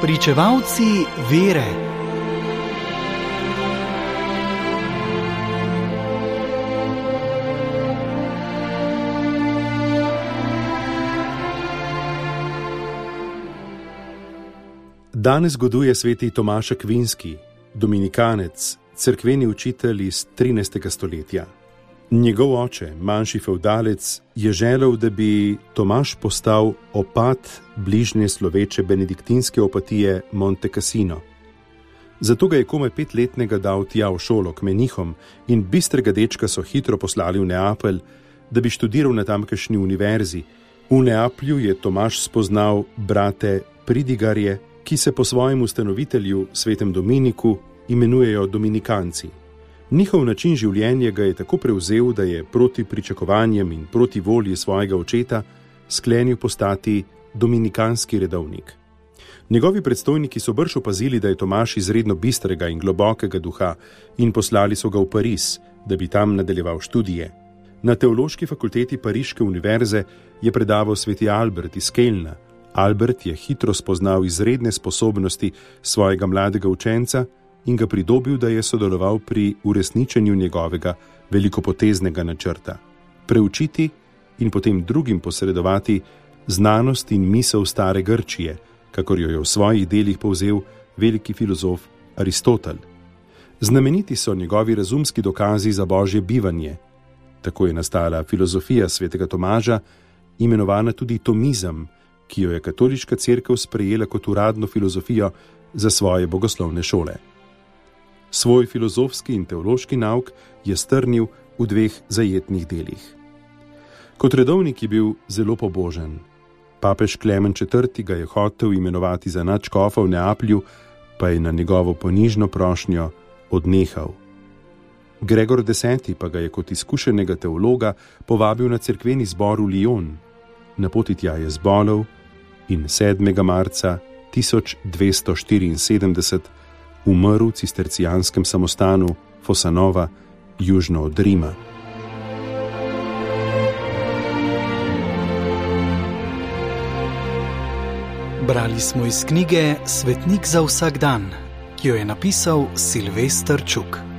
Pričevalci vere. Danes goduje sveti Tomaš Kvinski, dominikanec, crkveni učitelj iz 13. stoletja. Njegov oče, manjši feudalec, je želel, da bi Tomaš postal opat bližnje sloveče benediktinske opatije Monte Cassino. Zato ga je komaj petletnega dal tja v šolo k menihom in bistrega dečka so hitro poslali v Neapelj, da bi študiral na tamkajšnji univerzi. V Neaplju je Tomaš spoznal brate Pridigarje, ki se po svojem ustanovitelju, svetem Dominiku, imenujejo Dominikanci. Njihov način življenja ga je tako prevzel, da je proti pričakovanjem in proti volji svojega očeta sklenil postati dominikanski redovnik. Njegovi predstojniki so brž opazili, da je Tomaš izredno bistrega in globokega duha in poslali so ga v Pariz, da bi tam nadaljeval študije. Na teološki fakulteti Pariške univerze je predaval sveti Albert iz Kelna. Albert je hitro spoznal izredne sposobnosti svojega mladega učenca in ga pridobil, da je sodeloval pri uresničenju njegovega velikopoteznega načrta: preučiti in potem drugim posredovati znanost in misel stare Grčije, kakor jo je v svojih delih povzel veliki filozof Aristotel. Znameniti so njegovi razumski dokazi za božje bivanje. Tako je nastala filozofija svetega Tomaža, imenovana tudi Tomizem, ki jo je katoliška crkva sprejela kot uradno filozofijo za svoje bogoslovne šole. Svoj filozofski in teološki nauk je strnil v dveh zajetnih delih. Kot redovnik je bil zelo pobožen. Papež Klemen IV. ga je hotel imenovati za načkofa v Neaplju, pa je na njegovo ponižno prošnjo odnehal. Gregor X. pa ga je kot izkušenega teologa povabil na cerkveni zbor v Lyon. Na poti tja je zbolel in 7. marca 1274 umrl v cistercijanskem samostanu Fosanova, južno od Rima. Brali smo iz knjige Svetnik za vsak dan, ki jo je napisal Silvestr Čuk.